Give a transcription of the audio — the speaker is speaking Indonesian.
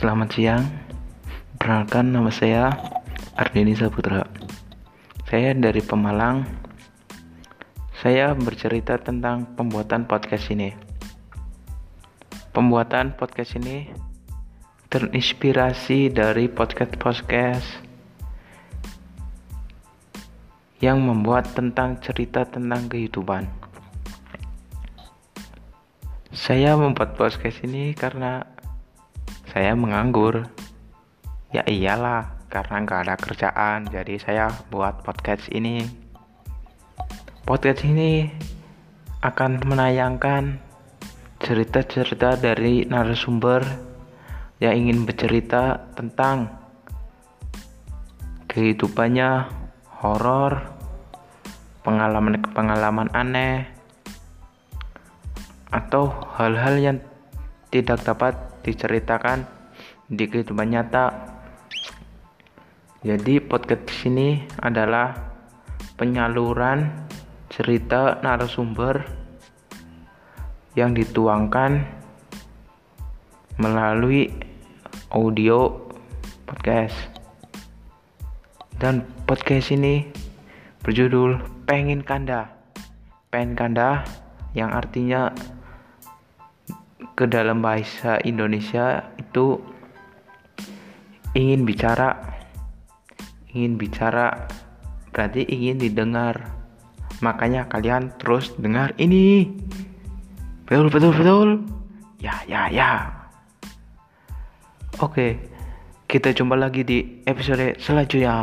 Selamat siang. Perkenalkan nama saya Ardini Saputra. Saya dari Pemalang. Saya bercerita tentang pembuatan podcast ini. Pembuatan podcast ini terinspirasi dari podcast-podcast yang membuat tentang cerita tentang kehidupan. Saya membuat podcast ini karena saya menganggur. Ya iyalah, karena nggak ada kerjaan, jadi saya buat podcast ini. Podcast ini akan menayangkan cerita-cerita dari narasumber yang ingin bercerita tentang kehidupannya horor, pengalaman-pengalaman aneh, atau hal-hal yang tidak dapat diceritakan di kehidupan nyata. Jadi podcast ini adalah penyaluran cerita narasumber yang dituangkan melalui audio podcast. Dan podcast ini berjudul Pengen Kanda. Pengen Kanda yang artinya ke dalam bahasa Indonesia itu ingin bicara ingin bicara berarti ingin didengar. Makanya kalian terus dengar ini. Betul betul betul. Ya ya ya. Oke kita jumpa lagi di episode selanjutnya